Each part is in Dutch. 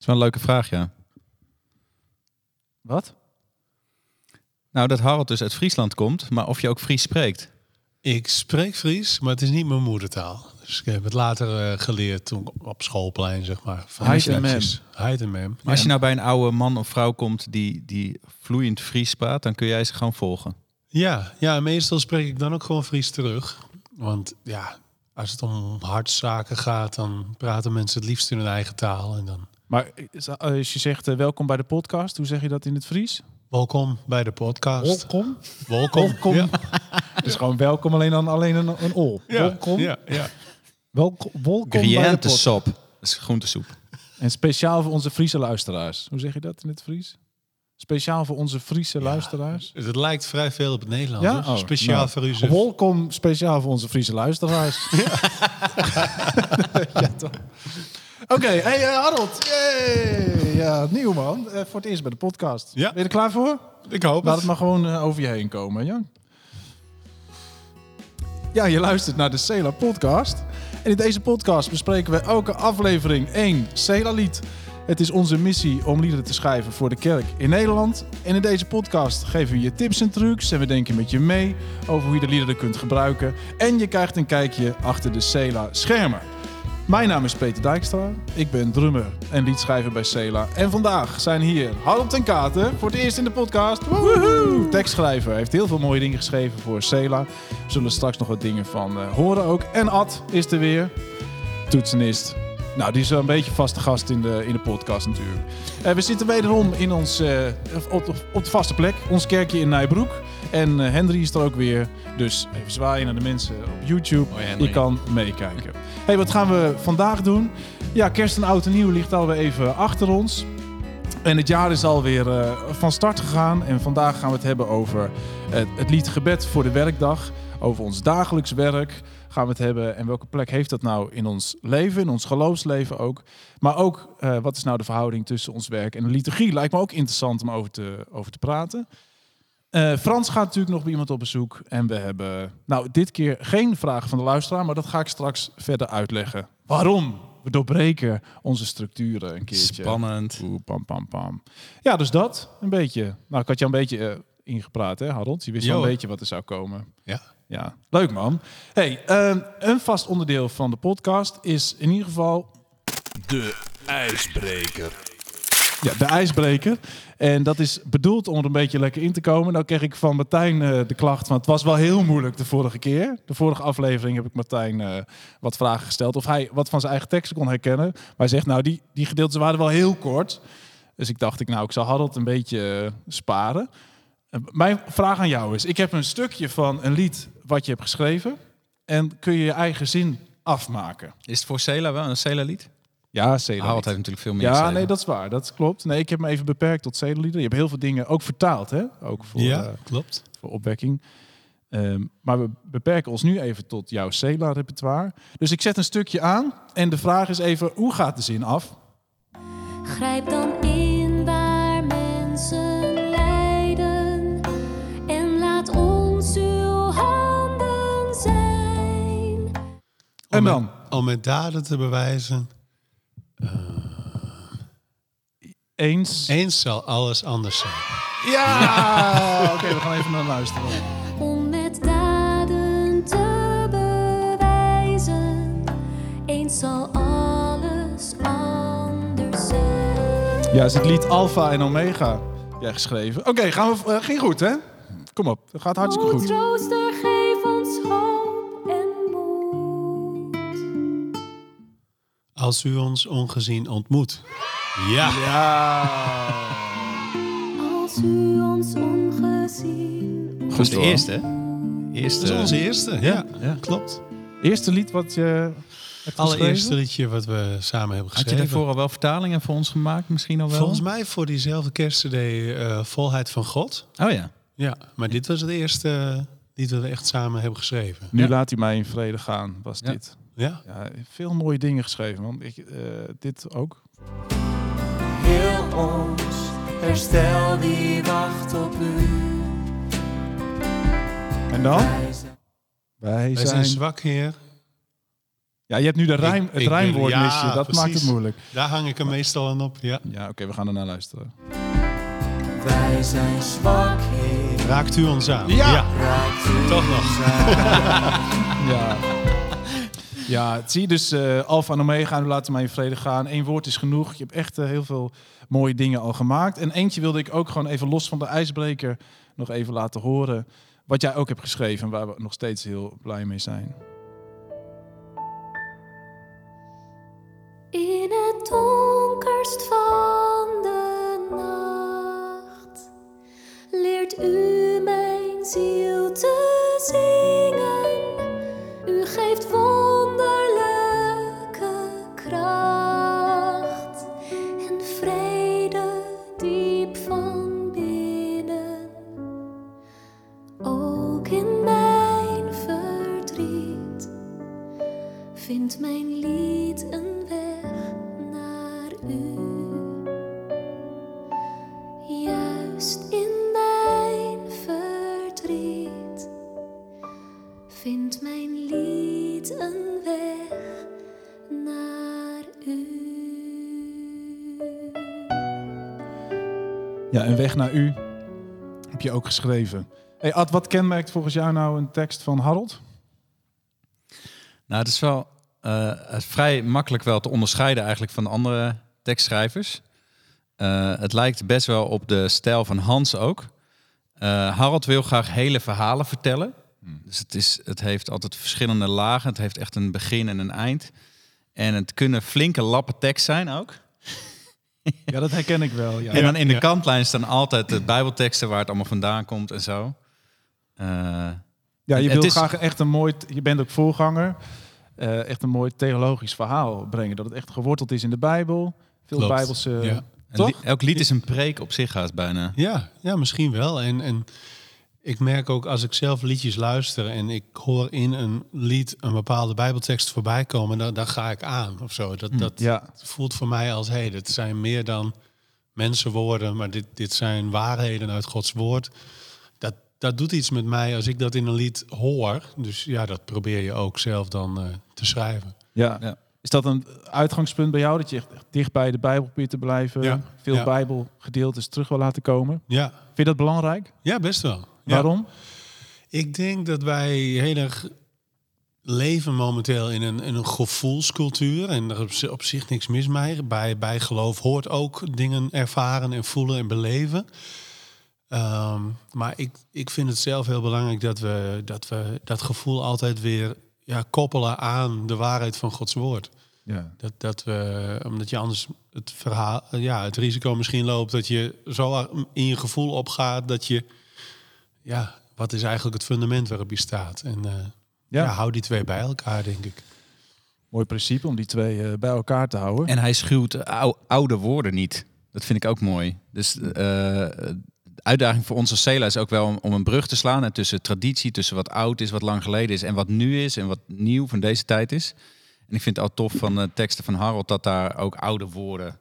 is wel een leuke vraag, ja. Wat? Nou, dat Harold dus uit Friesland komt, maar of je ook Fries spreekt. Ik spreek Fries, maar het is niet mijn moedertaal. Dus ik heb het later eh, geleerd toen op schoolplein, zeg maar. Van Heid en instructies. Heid en mem. Maar als je nou bij een oude man of vrouw komt die, die vloeiend Fries praat, dan kun jij ze gewoon volgen. Ja, ja, meestal spreek ik dan ook gewoon Fries terug. Want ja, als het om hartzaken gaat, dan praten mensen het liefst in hun eigen taal. En dan Maar is- als je zegt eh, welkom bij de podcast, hoe zeg je dat in het Fries? welkom bij de podcast. Welkom. Welkom. Welkom. Ja. Dus gewoon welkom alleen dan alleen een, een ol. Ja, Welkom. Ja, ja. Welkom, welkom bij de sop. Dat is groentesoep. En speciaal voor onze Friese luisteraars. Hoe zeg je dat in het Fries? Speciaal voor onze Friese luisteraars. Het lijkt vrij veel op het Nederlands. Ja? Oh, Speciaal nou. voor u. Welkom speciaal voor onze Friese luisteraars. Ja, toch. Oké, hey eh, Harold. Yay. Ja, nieuw man. Eh, voor het eerst bij de podcast. Ja. Ben je er klaar voor? Ik hoop Laat het. maar gewoon eh, over je heen komen, ja? Ja, je luistert naar de Cela podcast. En in deze podcast bespreken we elke aflevering één Cela-lied. Het is onze missie om liederen te schrijven voor de kerk in Nederland. En in deze podcast geven we je tips en trucs en we denken met je mee over hoe je de liederen kunt gebruiken. En je krijgt een kijkje achter de Cela schermen. Mijn naam is Peter Dijkstra. Ik ben drummer en liedschrijver bij Cela. En vandaag zijn hier Harold ten Katen voor het eerst in de podcast. Woehoe! Tekstschrijver. Heeft heel veel mooie dingen geschreven voor Cela. We zullen straks nog wat dingen van eh, horen ook. En Ad is er weer. Toetsenist. Nou, die is wel een beetje vaste gast in de, in de podcast natuurlijk. Eh, we zitten wederom in ons, eh, op, op, de vaste plek. Ons kerkje in Nijbroek. En eh, Henry is er ook weer. Dus even zwaaien naar de mensen op YouTube. Je kan meekijken. hey, wat gaan we vandaag doen? Ja, kerst en oud en nieuw ligt alweer even achter ons. En het jaar is alweer eh van start gegaan. En vandaag gaan we het hebben over het, het lied Gebed voor de werkdag. Over ons dagelijks werk gaan we het hebben. En welke plek heeft dat nou in ons leven, in ons geloofsleven ook. Maar ook, eh, wat is nou de verhouding tussen ons werk en de liturgie? Lijkt me ook interessant om over te, over te praten. Eh, Frans gaat natuurlijk nog bij iemand op bezoek. En we hebben, nou, dit keer geen vragen van de luisteraar, maar dat ga ik straks verder uitleggen. Waarom? We doorbreken onze structuren een keertje. Spannend. Oeh, pam, pam, pam. Ja, dus dat, een beetje. Nou, ik had jou een beetje eh, ingepraat, hè, Harold? Je wist wel een beetje wat er zou komen. Ja. Ja, leuk man. Hey, eh, een vast onderdeel van de podcast is in ieder geval De ijsbreker. Ja, de ijsbreker. En dat is bedoeld om er een beetje lekker in te komen. Nou kreeg ik van Martijn eh, de klacht, want het was wel heel moeilijk de vorige keer. De vorige aflevering heb ik Martijn eh, wat vragen gesteld. Of hij wat van zijn eigen teksten kon herkennen. Maar hij zegt, nou, die, die gedeeltes waren wel heel kort. Dus ik dacht, ik, nou, ik zal Harold een beetje eh, sparen. Mijn vraag aan jou is, ik heb een stukje van een lied wat je hebt geschreven. En kun je je eigen zin afmaken? Is het voor Cela wel een Cela-lied? Ja, Cela. Harold heeft natuurlijk veel meer Ja, nee, dat is waar. Dat klopt. Nee, ik heb me even beperkt tot zedelieden. Je hebt heel veel dingen ook vertaald, hè? Ook voor, ja, eh, klopt. voor opwekking. Ehm, maar we beperken ons nu even tot jouw Cela-repertoire. Dus ik zet een stukje aan. En de vraag is even, hoe gaat de zin af? Grijp dan in En dan? Met, om met daden te bewijzen. Eens. Eens zal alles anders zijn. Ja! Oké, we gaan even naar luisteren. Om met daden te bewijzen, eens zal alles anders zijn. Ja, is het lied Alpha en Omega jij geschreven. Oké, gaan we. eh, ging goed, hè? Kom op, dat gaat hartstikke goed. Als u ons ongezien ontmoet. Ja. Ja. Als u ons ongezien Dat was de eerste, hè? Eerste. Dat is onze eerste. Ja, Ja. klopt. Eerste lied wat je hebt Allereerste geschreven? liedje wat we samen hebben Had je geschreven. daarvoor al wel vertalingen voor ons gemaakt? Misschien al wel? Volgens mij voor diezelfde kerstcd eh Volheid van God. Oh ja. Ja, maar dit was het eerste lied dat we echt samen hebben geschreven. Nu Ja. laat hij mij in vrede gaan, was Ja. dit. Ja. Ja, veel mooie dingen geschreven, man. Ik, eh, dit ook. Heel ons herstel die wacht op u. En dan? Wij zijn Wij Wij zijn... zijn zwak, Heer. Ja, je hebt nu de Ik- rijm, het ik ben- rijmwoord ja. Dat maakt het moeilijk. Daar hang ik er meestal aan op, ja. Ja, oké, we gaan ernaar luisteren. Wij zijn zwak, Heer. Raakt u ons aan? Ja. Raakt u Toch nog. ons aan. Ja. Ja, zie dus eh Alfa en Omega en laten mij in vrede gaan. Eén woord is genoeg. Je hebt echt eh, heel veel mooie dingen al gemaakt. En eentje wilde ik ook gewoon even los van de ijsbreker nog even laten horen. Wat jij ook hebt geschreven en waar we nog steeds heel blij mee zijn. In weg naar u heb je ook geschreven. Hey Ad, wat kenmerkt volgens jou nou een tekst van Harold? Nou, het is wel eh, vrij makkelijk wel te onderscheiden eigenlijk van de andere tekstschrijvers. Eh, het lijkt best wel op de stijl van Hans ook. Eh Harold wil graag hele verhalen vertellen. Dus het, is, het heeft altijd verschillende lagen. Het heeft echt een begin en een eind. En het kunnen flinke lappen tekst zijn ook. Ja, dat herken ik wel. Ja. en dan in de ja. kantlijn staan altijd de bijbelteksten waar het allemaal vandaan komt en zo. Eh, Ja, je wil is- graag echt een mooi, je bent ook voorganger, eh, echt een mooi theologisch verhaal brengen. Dat het echt geworteld is in de Bijbel. Veel Klopt, Bijbelse. ja. een Toch? li- elk lied is een preek op zich haast bijna. Ja, ja, misschien wel. En, en ik merk ook als ik zelf liedjes luister en ik hoor in een lied een bepaalde bijbeltekst voorbij komen, dan, dan ga ik aan of zo. Dat, dat Ja, voelt voor mij als, hé, hey, dit zijn meer dan mensenwoorden, maar dit, dit zijn waarheden uit Gods woord. Dat, dat doet iets met mij als ik dat in een lied hoor. Dus ja, dat probeer je ook zelf dan eh, te schrijven. ja. Ja. Is dat een uitgangspunt bij jou, dat je echt dicht bij de Bijbel probeert te blijven? Ja, Veel ja. Bijbelgedeeltes terug wil laten komen? Ja, Vind je dat belangrijk? ja best wel. Waarom? Ik denk dat wij heel erg leven momenteel in een, in een gevoelscultuur. En er is op zich niks mis mee. Bij, bij geloof hoort ook dingen ervaren en voelen en beleven. Ehm, maar ik, ik vind het zelf heel belangrijk dat we dat, we dat gevoel altijd weer ja, koppelen aan de waarheid van Gods woord. Ja. Dat, dat we, omdat je anders het verhaal, ja, het risico misschien loopt dat je zo in je gevoel opgaat dat je, ja, wat is eigenlijk het fundament waarop je staat? En eh, Ja. ja. hou die twee bij elkaar, denk ik. Mooi principe om die twee eh, bij elkaar te houden. En hij schuwt ou- oude woorden niet. Dat vind ik ook mooi. Dus eh, de uitdaging voor ons als Cela is ook wel om, om een brug te slaan hè, tussen traditie, tussen wat oud is, wat lang geleden is en wat nu is en wat nieuw van deze tijd is. En ik vind het al tof van de teksten van Harold dat daar ook oude woorden,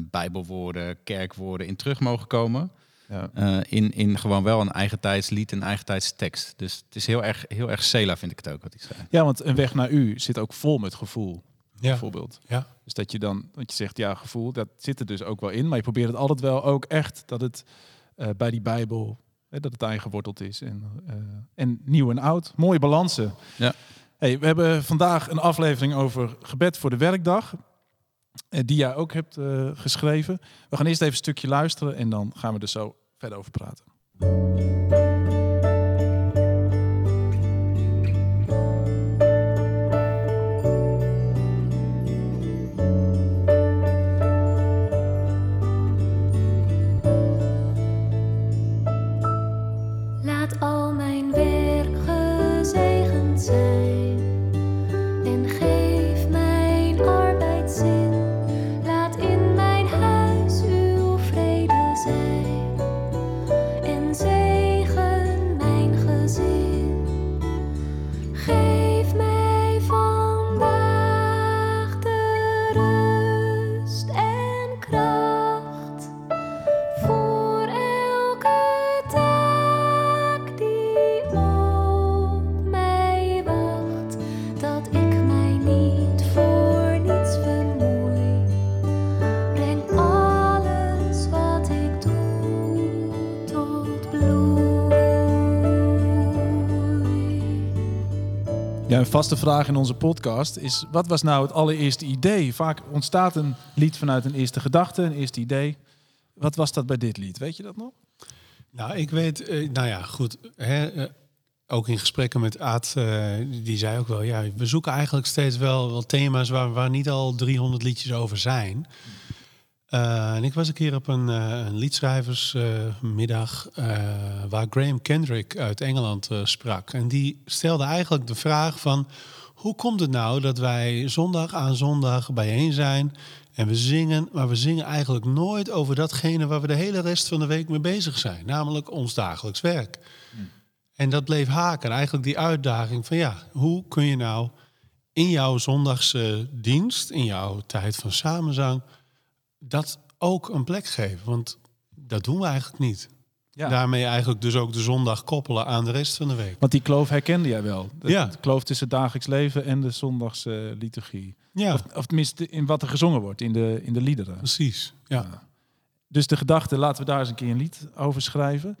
bijbelwoorden, kerkwoorden in terug mogen komen. Ja. Eh, in, in gewoon wel een eigen tijdslied, een eigen tijdstekst. Dus het is heel erg, heel erg Cela vind ik het ook wat hij schrijft. ja, want een weg naar u zit ook vol met gevoel, Ja, bijvoorbeeld. ja. Dus dat je dan, dat je zegt, ja, gevoel, dat zit er dus ook wel in. Maar je probeert het altijd wel ook echt dat het eh, bij die Bijbel, hè, dat het aangeworteld is. En, eh, en nieuw en oud. Mooie balansen. Ja. Hey, we hebben vandaag een aflevering over gebed voor de werkdag. Eh, die jij ook hebt eh, geschreven. We gaan eerst even een stukje luisteren en dan gaan we er zo verder over praten. Een vaste vraag in onze podcast is: wat was nou het allereerste idee? Vaak ontstaat een lied vanuit een eerste gedachte, een eerste idee. Wat was dat bij dit lied? Weet je dat nog? Nou, ik weet, eh, nou ja, goed. Hè, eh, ook in gesprekken met Aad, eh, die zei ook wel, ja, we zoeken eigenlijk steeds wel, wel thema's waar, waar niet al 300 liedjes over zijn. Eh, en ik was een keer op een, eh, een liedschrijversmiddag waar Graham Kendrick uit Engeland eh, sprak. En die stelde eigenlijk de vraag van, hoe komt het nou dat wij zondag aan zondag bijeen zijn en we zingen, maar we zingen eigenlijk nooit over datgene waar we de hele rest van de week mee bezig zijn, namelijk ons dagelijks werk. En dat bleef haken. Eigenlijk die uitdaging van ja, hoe kun je nou in jouw zondagse dienst, in jouw tijd van samenzang, dat ook een plek geven? Want dat doen we eigenlijk niet. Ja. Daarmee eigenlijk dus ook de zondag koppelen aan de rest van de week. Want die kloof herkende jij wel. De, Ja. de kloof tussen het dagelijks leven en de zondagse liturgie. Ja, Of, of tenminste in wat er gezongen wordt in de, in de liederen. precies. Ja. Dus de gedachte, laten we daar eens een keer een lied over schrijven.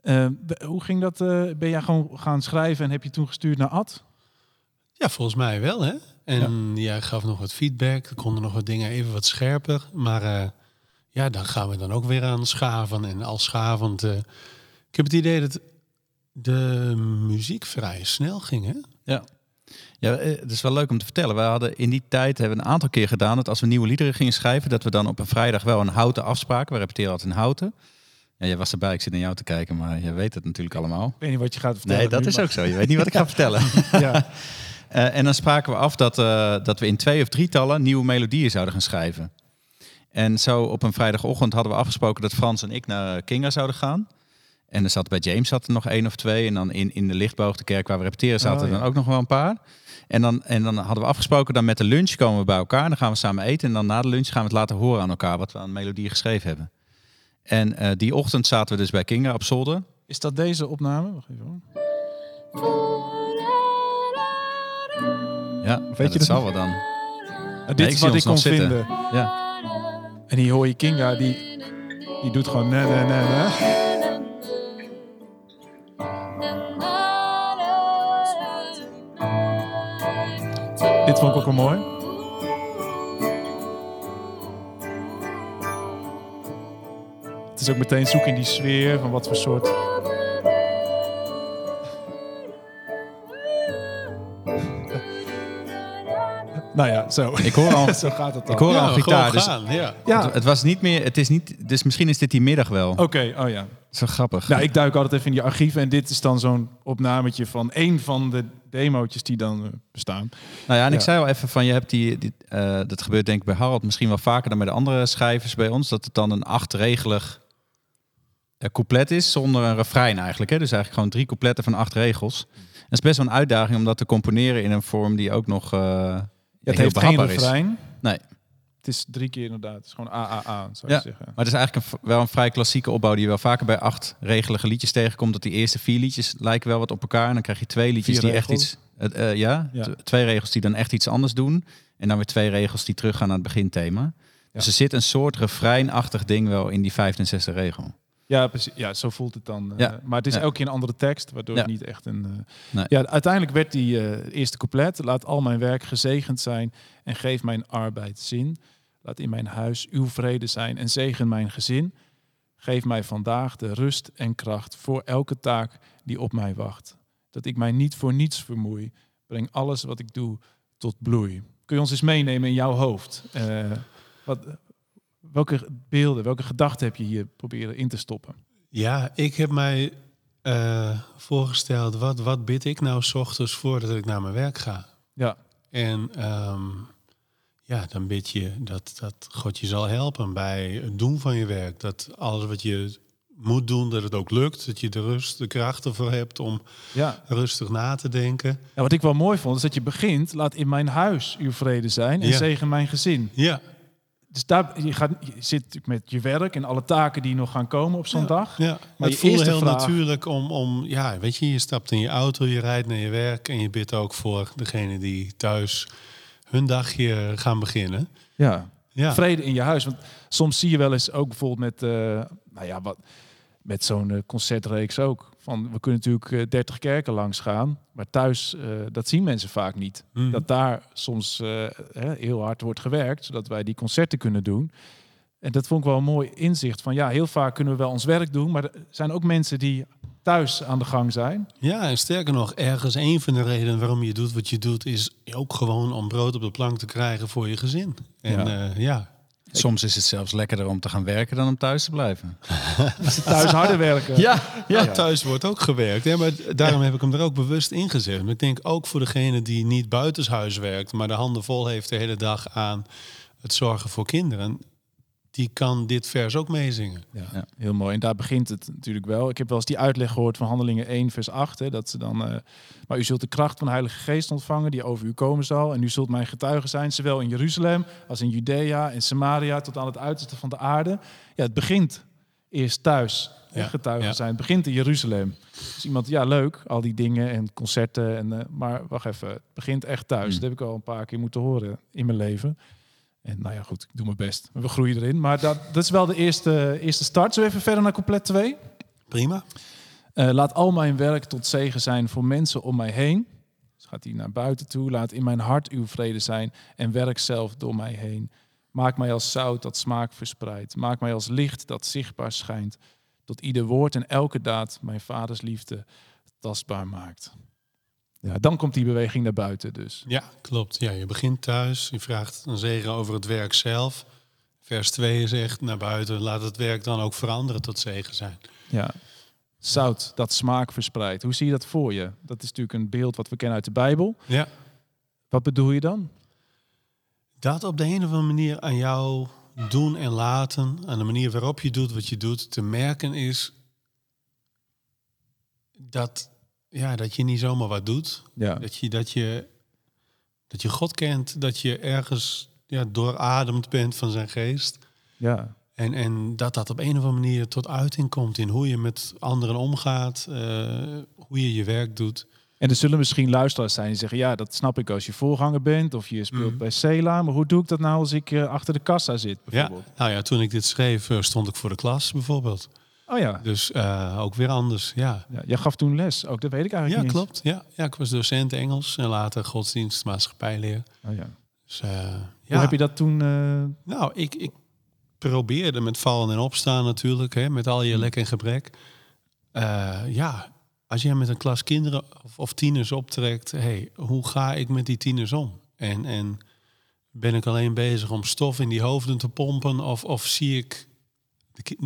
Eh, hoe ging dat? eh, ben jij gewoon gaan schrijven en heb je toen gestuurd naar Ad? ja, volgens mij wel hè. En jij gaf nog wat feedback. Er konden nog wat dingen even wat scherper. Maar eh, ja, dan gaan we dan ook weer aan schaven. En al schavend. eh, ik heb het idee dat de muziek vrij snel ging hè. Ja. Ja, eh, het is wel leuk om te vertellen. We hadden in die tijd hebben we een aantal keer gedaan dat als we nieuwe liederen gingen schrijven, dat we dan op een vrijdag wel een houten afspraken. We repeteren altijd in houten. Ja, jij was erbij, ik zit naar jou te kijken, maar je weet het natuurlijk allemaal. Ik weet niet wat je gaat vertellen. Nee, dat nu, is maar- ook zo. Je weet niet wat ik ga vertellen. Ja. Eh, en dan spraken we af dat, eh, dat we in twee of drietallen nieuwe melodieën zouden gaan schrijven. En zo op een vrijdagochtend hadden we afgesproken dat Frans en ik naar Kinga zouden gaan. En er zat bij James zat er nog één of twee. En dan in, in de lichtboogde kerk waar we repeteren zaten Oh, er ja. dan ook nog wel een paar. En dan, en dan hadden we afgesproken dan met de lunch komen we bij elkaar. Dan gaan we samen eten. En dan na de lunch gaan we het laten horen aan elkaar wat we aan melodieën geschreven hebben. En eh, die ochtend zaten we dus bij Kinga op zolder. Is dat deze opname? Wacht even. hoor. Ja, Weet ja, je dat zal wel dan. Ah, dit Nee, is wat ik kon zitten. vinden. Ja. En hier hoor je Kinga, die, die doet gewoon... Nee, nee, nee, nee. Dit vond ik ook wel mooi. Het is ook meteen zoeken in die sfeer van wat voor soort... Nou ja, zo. Ik hoor al, zo gaat het dan. ik hoor al gitaar. Dus gaan, ja. Ja, het, het was niet meer, het is niet, dus misschien is dit die middag wel. oké. Oh ja. Zo grappig. Nou, ik duik altijd even in die archieven en dit is dan zo'n opnametje van één van de demootjes die dan eh, bestaan. Nou ja, en ik zei al even van, je hebt die, die eh, dat gebeurt denk ik bij Harold misschien wel vaker dan bij de andere schrijvers bij ons, dat het dan een achtregelig eh, couplet is zonder een refrein eigenlijk. Hè? Dus eigenlijk gewoon drie coupletten van acht regels. Dat is best wel een uitdaging om dat te componeren in een vorm die ook nog eh het heeft geen refrein. Nee. Het is drie keer inderdaad. Het is gewoon AAA, zou Ja. je zeggen. Maar het is eigenlijk een, wel een vrij klassieke opbouw die je wel vaker bij acht regelige liedjes tegenkomt. Dat die eerste vier liedjes lijken wel wat op elkaar. En dan krijg je twee liedjes Vier die echt iets... het, eh, ja, twee regels die dan echt iets anders doen. En dan weer twee regels die teruggaan naar het beginthema. Dus er zit een soort refreinachtig ding wel in die vijfde en zesde regel. Ja, precies. Ja, zo voelt het dan. eh. Maar het is Ja. elke keer een andere tekst, waardoor het niet echt een... eh, Nee. Ja, uiteindelijk werd die eh, eerste couplet... Laat al mijn werk gezegend zijn en geef mijn arbeid zin. Laat in mijn huis uw vrede zijn en zegen mijn gezin. Geef mij vandaag de rust en kracht voor elke taak die op mij wacht. Dat ik mij niet voor niets vermoei. Breng alles wat ik doe tot bloei. Kun je ons eens meenemen in jouw hoofd? Wat, welke beelden, welke gedachten heb je hier proberen in te stoppen? Ja, ik heb mij eh, voorgesteld, wat, wat bid ik nou s ochtends voordat ik naar mijn werk ga? Ja, En ehm, ja, dan bid je dat, dat God je zal helpen bij het doen van je werk. Dat alles wat je moet doen, dat het ook lukt. Dat je de rust, de kracht ervoor hebt om ja. rustig na te denken. Ja, wat ik wel mooi vond, is dat je begint, laat in mijn huis uw vrede zijn en Ja. zegen mijn gezin. Ja, Dus daar, je, gaat, je zit met je werk en alle taken die nog gaan komen op zo'n dag. ja. Maar het voelde heel vraag- natuurlijk om, om, ja, weet je, je stapt in je auto, je rijdt naar je werk en je bidt ook voor degene die thuis hun dagje gaan beginnen. Ja. Ja, Vrede in je huis. Want soms zie je wel eens ook bijvoorbeeld met, eh, nou ja, wat, met zo'n eh, concertreeks ook. Van, we kunnen natuurlijk eh, 30 kerken langs gaan, maar thuis, eh, dat zien mensen vaak niet. Mhm. Dat daar soms eh, hè, heel hard wordt gewerkt, zodat wij die concerten kunnen doen. En dat vond ik wel een mooi inzicht van, ja, heel vaak kunnen we wel ons werk doen, maar er zijn ook mensen die thuis aan de gang zijn. Ja, en sterker nog, ergens een van de redenen waarom je doet wat je doet, is ook gewoon om brood op de plank te krijgen voor je gezin. En ja. Soms is het zelfs lekkerder om te gaan werken dan om thuis te blijven. Thuis harder werken. Ja, ja, thuis wordt ook gewerkt. Hè, maar daarom heb ik hem er ook bewust in gezet. Maar ik denk ook voor degene die niet buitenshuis werkt, maar de handen vol heeft de hele dag aan het zorgen voor kinderen, die kan dit vers ook meezingen. Ja, Ja. heel mooi. En daar begint het natuurlijk wel. Ik heb wel eens die uitleg gehoord van Handelingen 1, vers 8. Hè, dat ze dan, eh, maar u zult de kracht van de Heilige Geest ontvangen die over u komen zal. En u zult mijn getuige zijn, zowel in Jeruzalem als in Judea en Samaria tot aan het uiterste van de aarde. Ja, het begint eerst thuis. hè, Ja, getuige ja. zijn. Het begint in Jeruzalem. Dus iemand, ja leuk, al die dingen en concerten. En, eh, maar wacht even, het begint echt thuis. Hmm. Dat heb ik al een paar keer moeten horen in mijn leven. En nou ja, goed, ik doe mijn best. We groeien erin. Maar dat, dat is wel de eerste, eerste start. We even verder naar couplet 2? Prima. Eh, laat al mijn werk tot zegen zijn voor mensen om mij heen. Dus gaat hij naar buiten toe. Laat in mijn hart uw vrede zijn en werk zelf door mij heen. Maak mij als zout dat smaak verspreidt. Maak mij als licht dat zichtbaar schijnt. Tot ieder woord en elke daad mijn vaders liefde tastbaar maakt. Ja, dan komt die beweging naar buiten dus. Ja, klopt. Ja, je begint thuis, je vraagt een zegen over het werk zelf. Vers 2 zegt naar buiten, laat het werk dan ook veranderen tot zegen zijn. Ja. Zout dat smaak verspreidt. Hoe zie je dat voor je? Dat is natuurlijk een beeld wat we kennen uit de Bijbel. Ja. Wat bedoel je dan? Dat op de een of andere manier aan jou doen en laten, aan de manier waarop je doet wat je doet, te merken is dat, ja, dat je niet zomaar wat doet. Ja. Dat je, dat je, dat je God kent, dat je ergens ja, doorademd bent van zijn geest. Ja. En, en dat dat op een of andere manier tot uiting komt in hoe je met anderen omgaat, eh, hoe je je werk doet. En er zullen misschien luisteraars zijn die zeggen: Ja, dat snap ik als je voorganger bent of je speelt Mhm. bij Cela. Maar hoe doe ik dat nou als ik eh, achter de kassa zit? Ja, Bijvoorbeeld? nou ja, toen ik dit schreef, eh, stond ik voor de klas bijvoorbeeld. Oh ja. Dus eh, ook weer anders, ja. ja. Jij gaf toen les, ook dat weet ik eigenlijk Ja, niet. klopt. Ja. ja, ik was docent Engels en later godsdienst, maatschappijleer. Oh, ja. Dus, eh, ja. Hoe heb je dat toen? eh, Nou, ik, ik probeerde met vallen en opstaan natuurlijk, hè, met al je lek en gebrek. Ja, als je met een klas kinderen of, of tieners optrekt, hey, hoe ga ik met die tieners om? En, en ben ik alleen bezig om stof in die hoofden te pompen of, of zie ik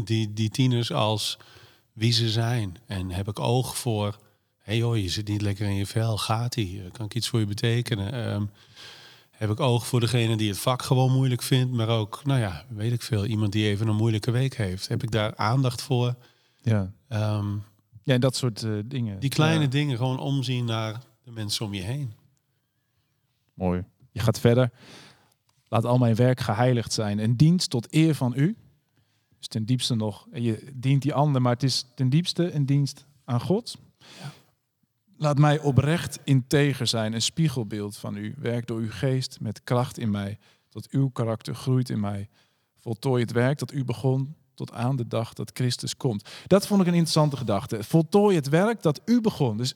die, die tieners als wie ze zijn? En heb ik oog voor, hé hey joh, je zit niet lekker in je vel, gaat die? Kan ik iets voor je betekenen? Ehm, heb ik oog voor degene die het vak gewoon moeilijk vindt, maar ook, nou ja, weet ik veel, iemand die even een moeilijke week heeft. Heb ik daar aandacht voor? ja. Ehm, ja, en dat soort eh, dingen. die kleine Ja, dingen gewoon omzien naar de mensen om je heen. mooi. Je gaat verder. Laat al mijn werk geheiligd zijn. Een dienst tot eer van u. Ten diepste nog. Je dient die ander, maar het is ten diepste een dienst aan God. Laat mij oprecht integer zijn, een spiegelbeeld van u. Werk door uw geest met kracht in mij, tot uw karakter groeit in mij. Voltooi het werk dat u begon, tot aan de dag dat Christus komt. Dat vond ik een interessante gedachte. Voltooi het werk dat u begon. Dus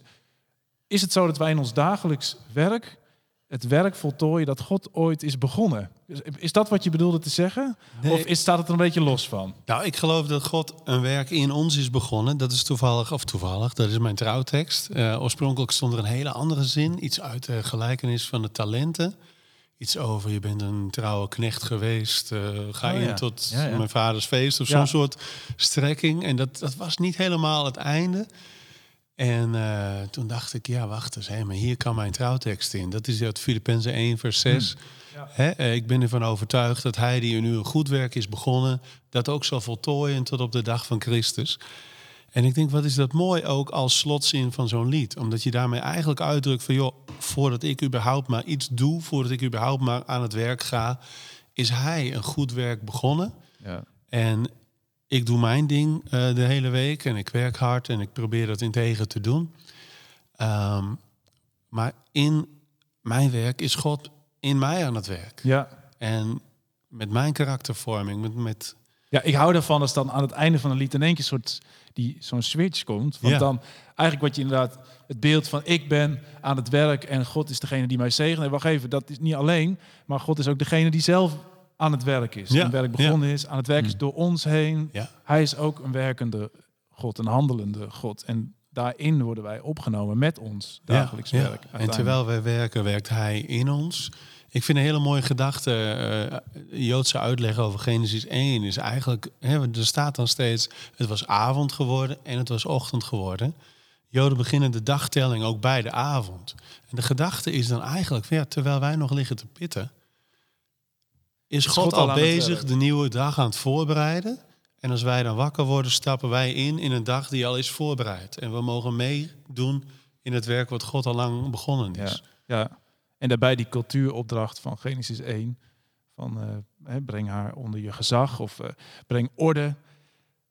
is het zo dat wij in ons dagelijks werk het werk voltooien dat God ooit is begonnen? Is- dat wat je bedoelde te zeggen? Nee. Of is, staat het er een beetje los van? Nou, ik geloof dat God een werk in ons is begonnen. Dat is toevallig, of toevallig, dat is mijn trouwtekst. Eh, oorspronkelijk stond er een hele andere zin. Iets uit de gelijkenis van de talenten. Iets over, je bent een trouwe knecht geweest. eh, ga Oh in tot Ja, ja. mijn vaders feest. Of zo'n soort strekking. En dat, dat was niet helemaal het einde. En eh, toen dacht ik, ja, wacht eens. Hé, maar hier kan mijn trouwtekst in. Dat is uit Filippenzen 1, vers 6. Hè, eh, ik ben ervan overtuigd dat hij die in u een goed werk is begonnen, dat ook zal voltooien tot op de dag van Christus. En ik denk, wat is dat mooi ook als slotzin van zo'n lied. Omdat je daarmee eigenlijk uitdrukt van, joh, voordat ik überhaupt maar iets doe, voordat ik überhaupt maar aan het werk ga, is hij een goed werk begonnen. Ja. En ik doe mijn ding eh, de hele week en ik werk hard en ik probeer dat integer te doen. Ehm, maar in mijn werk is God in mij aan het werk. Ja. En met mijn karaktervorming, met, met Ja, ik hou ervan als dan aan het einde van een lied in één keer soort die zo'n switch komt. Want Ja. dan eigenlijk wat je inderdaad het beeld van ik ben aan het werk en God is degene die mij zegent. En wacht even, dat is niet alleen, maar God is ook degene die zelf aan het werk is. Ja, Een werk begonnen is, aan het werk is door ons heen. Ja. Hij is ook een werkende God, een handelende God. En daarin worden wij opgenomen met ons dagelijks werk. En terwijl wij werken, werkt hij in ons. Ik vind een hele mooie gedachte, eh, Joodse uitleg over Genesis 1 is eigenlijk, hè, er staat dan steeds, het was avond geworden en het was ochtend geworden. Joden beginnen de dagtelling ook bij de avond. En de gedachte is dan eigenlijk, ja, terwijl wij nog liggen te pitten, is God, God al bezig de nieuwe dag aan het voorbereiden. En als wij dan wakker worden, stappen wij in in een dag die al is voorbereid. En we mogen meedoen in het werk wat God al lang begonnen is. Ja, ja. En daarbij die cultuuropdracht van Genesis 1. Van eh, breng haar onder je gezag of eh, breng orde.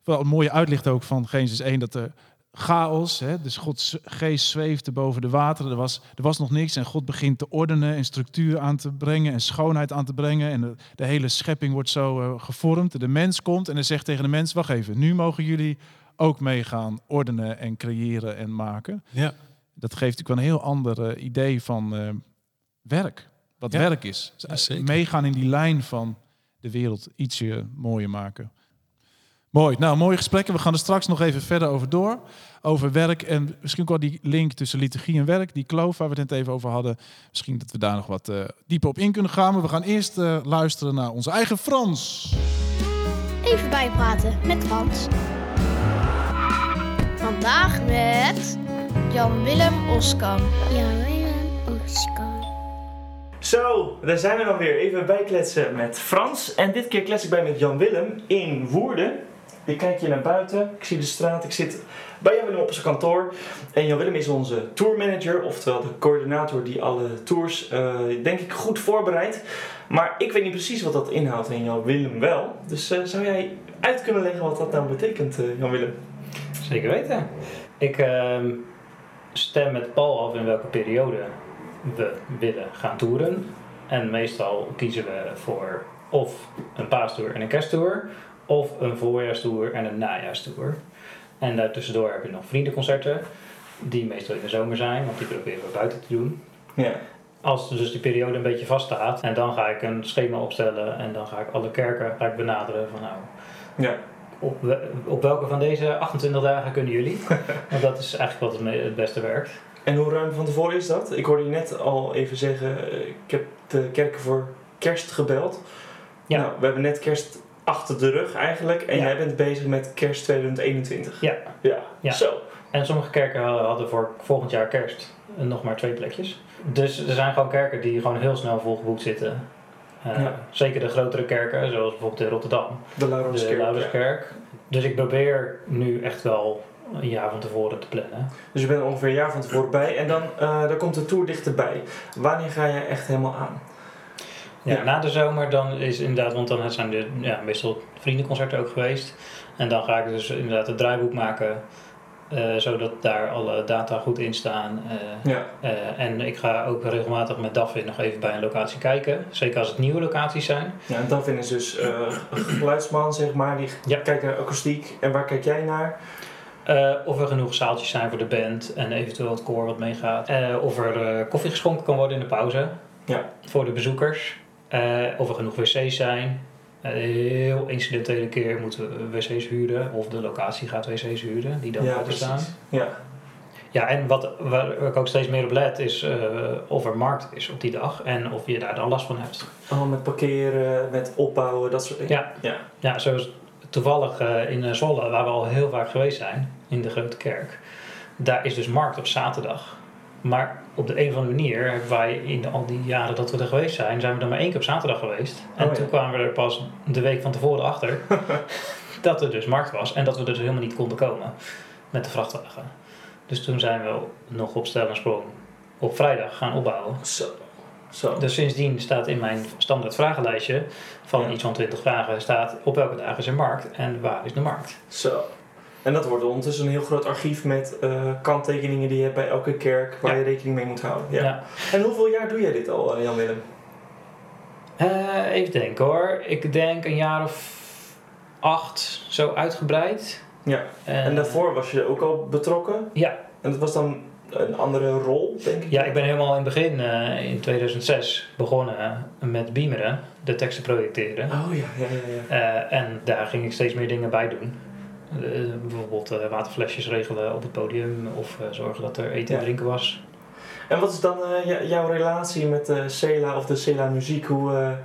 Wel een mooie uitlicht ook van Genesis 1 dat er chaos, hè, dus Gods geest zweefde boven de wateren. Er was, er was nog niks en God begint te ordenen en structuur aan te brengen en schoonheid aan te brengen. En de, de hele schepping wordt zo eh, gevormd. De mens komt en hij zegt tegen de mens, wacht even, nu mogen jullie ook meegaan ordenen en creëren en maken Ja, dat geeft natuurlijk wel een heel ander eh, idee van eh, werk. Wat Ja, werk is. Ja, meegaan in die lijn van de wereld ietsje mooier maken. Mooi. Nou, mooie gesprekken. We gaan er straks nog even verder over door. Over werk en misschien ook wel die link tussen liturgie en werk. Die kloof waar we het net even over hadden. Misschien dat we daar nog wat eh, dieper op in kunnen gaan. Maar we gaan eerst eh, luisteren naar onze eigen Frans. Even bijpraten met Frans. Vandaag met Jan-Willem Oskam. Jan-Willem Oskam. Zo, daar zijn we dan weer. Even bijkletsen met Frans. En dit keer klets ik bij met Jan Willem in Woerden. Ik kijk hier naar buiten. Ik zie de straat. Ik zit bij Jan Willem op zijn kantoor. En Jan Willem is onze tourmanager, oftewel de coördinator die alle tours, eh, denk ik, goed voorbereidt. Maar ik weet niet precies wat dat inhoudt en Jan Willem wel. Dus eh, zou jij uit kunnen leggen wat dat nou betekent, eh, Jan Willem? Zeker weten. Ik ehm, stem met Paul af in welke periode we willen gaan toeren. En meestal kiezen we voor of een paastoer en een kersttour, of een voorjaarstour en een najaarstour. En daartussendoor heb je nog vriendenconcerten, die meestal in de zomer zijn, want die proberen we buiten te doen. Ja. Als dus die periode een beetje vaststaat, en dan ga ik een schema opstellen en dan ga ik alle kerken ga ik benaderen van nou, Ja. op, we- op welke van deze 28 dagen kunnen jullie? Want dat is eigenlijk wat het beste werkt. En hoe ruim van tevoren is dat? Ik hoorde je net al even zeggen, eh, ik heb de kerken voor kerst gebeld. Ja. Nou, we hebben net kerst achter de rug eigenlijk. En Ja. jij bent bezig met kerst 2021. Ja. Ja. Ja. Zo. En sommige kerken hadden voor volgend jaar kerst nog maar twee plekjes. Dus er zijn gewoon kerken die gewoon heel snel volgeboekt zitten. Eh, Ja. Zeker de grotere kerken, zoals bijvoorbeeld in Rotterdam, De de Laurenskerk. Dus ik probeer nu echt wel een jaar van tevoren te plannen. Dus je bent er ongeveer een jaar van tevoren bij. En dan, eh dan komt de tour dichterbij. Wanneer ga je echt helemaal aan? Ja, na de zomer dan is inderdaad, want dan zijn er ja, meestal vriendenconcerten ook geweest. En dan ga ik dus inderdaad het draaiboek maken, eh, zodat daar alle data goed in staan. eh, Ja. eh, en ik ga ook regelmatig met Daphne nog even bij een locatie kijken. Zeker als het nieuwe locaties zijn. ja en Davin is dus een geluidsman, zeg maar. Die Ja. kijkt naar akoestiek. En waar kijk jij naar? Of er genoeg zaaltjes zijn voor de band en eventueel het koor wat meegaat. Of er koffie geschonken kan worden in de pauze Ja. voor de bezoekers. Eh, of er genoeg wc's zijn. Eh, heel incidentele keer moeten we wc's huren. Of de locatie gaat wc's huren die dan ja, staan. Ja. Ja, en wat, waar ik ook steeds meer op let is eh, of er markt is op die dag. En of je daar dan last van hebt. Oh, met parkeren, met opbouwen, dat soort dingen. Ja. Ja. Ja, zoals toevallig in Zwolle, waar we al heel vaak geweest zijn, in de Grote Kerk. Daar is dus markt op zaterdag. Maar op de een of andere manier hebben wij in al die jaren dat we er geweest zijn, zijn we er maar één keer op zaterdag geweest. En Oh, ja. toen kwamen we er pas de week van tevoren achter dat er dus markt was en dat we er dus helemaal niet konden komen met de vrachtwagen. Dus toen zijn we nog op stel en sprong op vrijdag gaan opbouwen. Zo. Zo. Dus sindsdien staat in mijn standaard vragenlijstje van Ja. iets van 20 vragen staat op welke dagen is er markt en waar is de markt. Zo. En dat wordt ondertussen een heel groot archief met eh, kanttekeningen die je hebt bij elke kerk waar Ja. je rekening mee moet houden. Ja. Ja. En hoeveel jaar doe jij dit al, eh, Jan-Willem? Eh, even denken hoor. Ik denk een jaar of 2008 zo uitgebreid. Ja. En daarvoor was je ook al betrokken? Ja. En dat was dan een andere rol, denk ik? Ja, ik ben helemaal in het begin, in 2006, begonnen met Beameren, de teksten projecteren. Oh ja, ja, ja. ja. En daar ging ik steeds meer dingen bij doen. Eh, bijvoorbeeld eh, waterflesjes regelen op het podium of eh, zorgen dat er eten en drinken was. En wat is dan jouw relatie met de Cela of de Cela muziek? Hoe,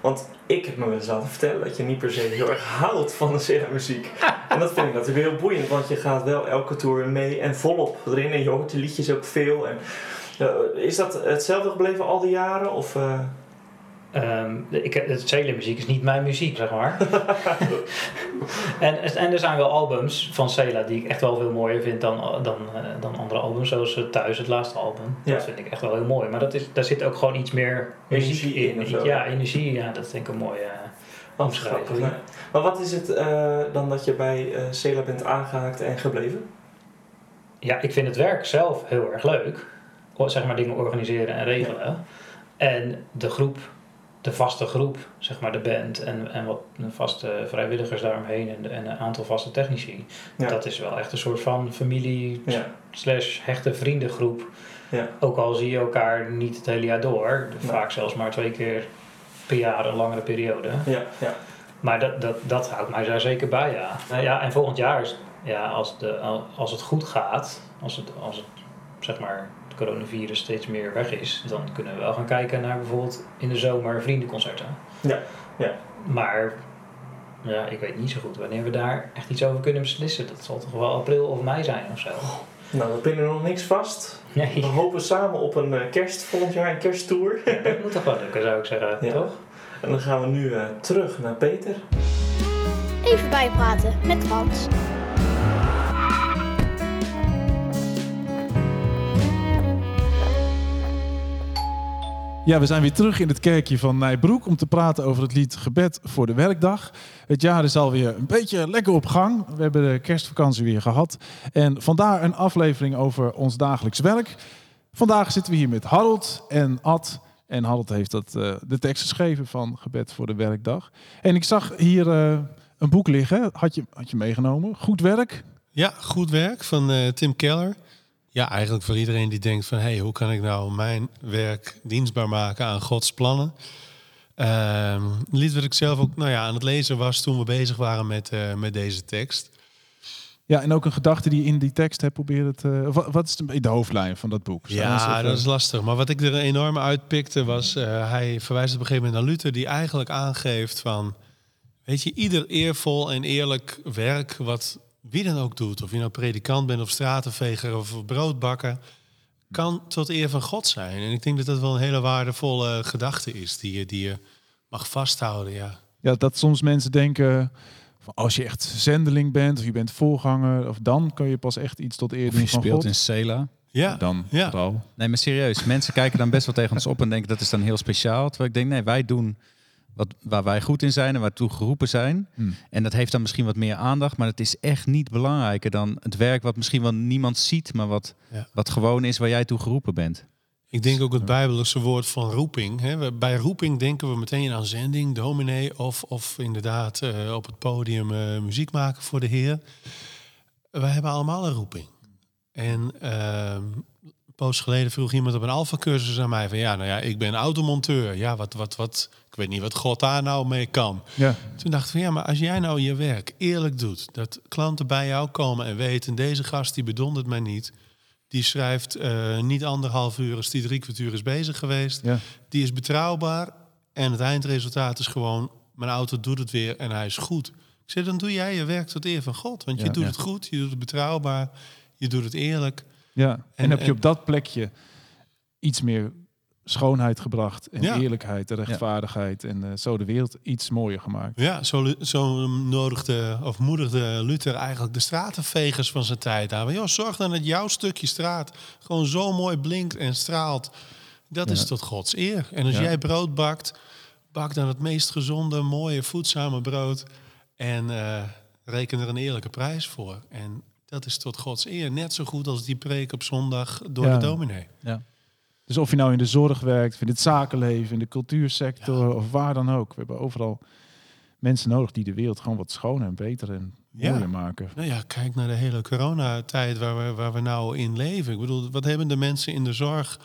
want ik heb me wel eens laten vertellen dat je niet per se heel erg houdt van de Cela muziek. En dat vind ik natuurlijk heel boeiend, want je gaat wel elke tour mee en volop erin. En je hoort de liedjes ook veel. En, is dat hetzelfde gebleven al die jaren? Of, de- ik, het Cele muziek is niet mijn muziek, zeg maar. en, en er zijn wel albums van Cela die ik echt wel veel mooier vind dan, dan, eh, dan andere albums, zoals eh, Thuis, het laatste album. Ja. Dat vind ik echt wel heel mooi. Maar dat is, daar zit ook gewoon iets meer muziek Energie in. ja, energie, ja, dat vind ik een mooie omschrijving. nee. Maar wat is het dan dat je bij eh Cela bent aangehaakt en gebleven? Ja, ik vind het werk zelf heel erg leuk. Zeg maar dingen organiseren en regelen. En de groep, de vaste groep, zeg maar de band en, en wat vaste vrijwilligers daaromheen en, en een aantal vaste technici. Ja. Dat is wel echt een soort van familie Ja. slash hechte vriendengroep. Ja. Ook al zie je elkaar niet het hele jaar door. Vaak zelfs maar twee keer per jaar een langere periode. Ja, ja. Maar dat, dat, dat houdt mij daar zeker bij, ja. Nou ja en volgend jaar, is, ja, als, de, als het goed gaat, als het, als het, zeg maar, coronavirus steeds meer weg is, dan kunnen we wel gaan kijken naar bijvoorbeeld in de zomer vriendenconcerten. Ja, ja. Maar ja, ik weet niet zo goed wanneer we daar echt iets over kunnen beslissen. Dat zal toch wel april of mei zijn of zo. Nou, we pinnen nog niks vast. Nee, We hopen samen op een eh, kerst volgend jaar, een kersttour. dat moet toch wel lukken, zou ik zeggen, Ja. toch? En dan gaan we nu eh, terug naar Peter. Even bijpraten met Frans. Ja, we zijn weer terug in het kerkje van Nijbroek om te praten over het lied Gebed voor de Werkdag. Het jaar is alweer een beetje lekker op gang. We hebben de kerstvakantie weer gehad. En vandaar een aflevering over ons dagelijks werk. Vandaag zitten we hier met Harold en Ad. En Harold heeft dat, eh, de tekst geschreven van Gebed voor de Werkdag. En ik zag hier eh, een boek liggen. Had je, had je meegenomen? Goed werk. Ja, goed werk van eh, Tim Keller. Ja, eigenlijk voor iedereen die denkt van... hey, hoe kan ik nou mijn werk dienstbaar maken aan Gods plannen? Ehm, lied wat ik zelf ook nou ja, aan het lezen was toen we bezig waren met, eh, met deze tekst. Ja, en ook een gedachte die je in die tekst hebt proberen te... of Wat, wat is de, de hoofdlijn van dat boek? Zou Ja, even- dat is lastig. Maar wat ik er enorm uitpikte was... eh, hij verwijst op een gegeven moment naar Luther... die eigenlijk aangeeft van... weet je, ieder eervol en eerlijk werk... wat wie dan ook doet... of je nou predikant bent of stratenveger of broodbakker... kan tot eer van God zijn. En ik denk dat dat wel een hele waardevolle gedachte is... die je, die je mag vasthouden, ja. Ja, dat soms mensen denken, van als je echt zendeling bent of je bent voorganger, of dan kun je pas echt iets tot eer Of doen je van speelt God. in Cela. Ja, Dan Ja. vooral. Nee, maar serieus. Mensen kijken dan best wel tegen ons op en denken dat is dan heel speciaal. Terwijl ik denk, nee, wij doen wat, waar wij goed in zijn en waartoe geroepen zijn. Hmm. En dat heeft dan misschien wat meer aandacht, maar het is echt niet belangrijker dan het werk wat misschien wel niemand ziet, maar wat, Ja. wat gewoon is waar jij toe geroepen bent. Ik denk ook het bijbelse woord van roeping. Hè. Bij roeping denken we meteen aan zending, dominee of, of inderdaad eh, op het podium eh, muziek maken voor de Heer. Wij hebben allemaal een roeping. En ehm, poos geleden vroeg iemand op een alfa-cursus aan mij van ja, nou ja, ik ben automonteur. Ja, wat, wat, wat, ik weet niet wat God daar nou mee kan. Ja, Toen dacht ik van ja, maar als jij nou je werk eerlijk doet, dat klanten bij jou komen en weten, deze gast die bedondert mij niet, die schrijft eh, niet anderhalf uur als die drie kwartier is bezig geweest, ja. die is betrouwbaar en het eindresultaat is gewoon, mijn auto doet het weer en hij is goed. Ik zeg, dan doe jij je werk tot eer van God, want je doet het goed, je doet het betrouwbaar, je doet het eerlijk. Ja. En, En- heb je op dat plekje iets meer schoonheid gebracht en Ja. eerlijkheid en rechtvaardigheid en eh, zo de wereld iets mooier gemaakt. Ja, zo, zo nodigde of moedigde Luther eigenlijk de stratenvegers van zijn tijd aan. Van, joh, zorg dan dat jouw stukje straat gewoon zo mooi blinkt en straalt. Dat Ja. is tot Gods eer. En als Ja. jij brood bakt, bak dan het meest gezonde, mooie, voedzame brood. En eh, reken er een eerlijke prijs voor. En dat is tot Gods eer. Net zo goed als die preek op zondag door Ja. de dominee. Dus of je nou in de zorg werkt, of in het zakenleven, in de cultuursector of waar dan ook. We hebben overal mensen nodig die de wereld gewoon wat schoner en beter en Ja. mooier maken. Nou ja, kijk naar de hele coronatijd waar we, waar we nou in leven. Ik bedoel, wat hebben de mensen in de zorg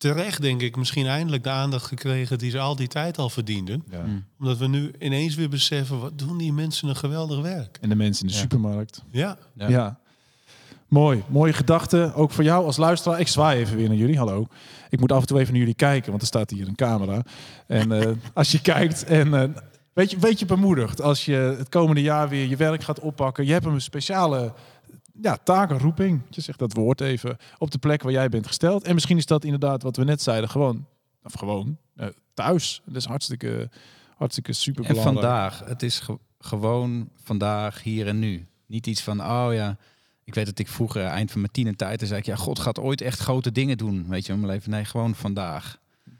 terecht, denk ik, misschien eindelijk de aandacht gekregen die ze al die tijd al verdienden. Ja. Mm. Omdat we nu ineens weer beseffen, wat doen die mensen een geweldig werk. En de mensen in de Ja. supermarkt. Ja, Ja. Ja. Mooi, mooie gedachte. Ook voor jou als luisteraar. Ik zwaai even weer naar jullie. Hallo. Ik moet af en toe even naar jullie kijken, want er staat hier een camera. En eh, als je kijkt en eh, weet je, weet je bemoedigd als je het komende jaar weer je werk gaat oppakken. Je hebt een speciale ja, taak, roeping. Je zegt dat woord even op de plek waar jij bent gesteld. En misschien is dat inderdaad wat we net zeiden, gewoon, of gewoon eh, thuis. Dat is hartstikke, hartstikke super En vandaag, het is ge- gewoon vandaag, hier en nu. Niet iets van, oh ja, ik weet dat ik vroeger, eind van mijn tienertijd, dan zei ik, ja, God gaat ooit echt grote dingen doen, weet je, in mijn leven. Nee, gewoon vandaag.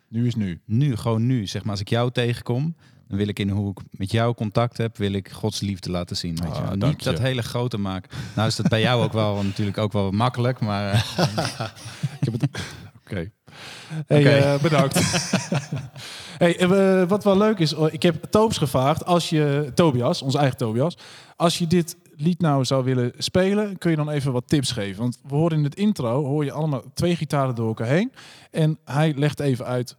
Nu is nu. Nu, gewoon nu. Zeg maar, als ik jou tegenkom, dan wil ik in hoe ik met jou contact heb, wil ik Gods liefde laten zien. Weet je. Ah, Niet je. dat hele grote maken. Nou is dat bij jou ook wel natuurlijk ook wel makkelijk, maar Ik heb het. Oké. Hey, eh, bedankt. hey, wat wel leuk is, oh, ik heb Toobs gevraagd, als je, Tobias, onze eigen Tobias, als je dit lied nou zou willen spelen, kun je dan even wat tips geven? Want we horen in het intro, hoor je allemaal twee gitaren door elkaar heen. En hij legt even uit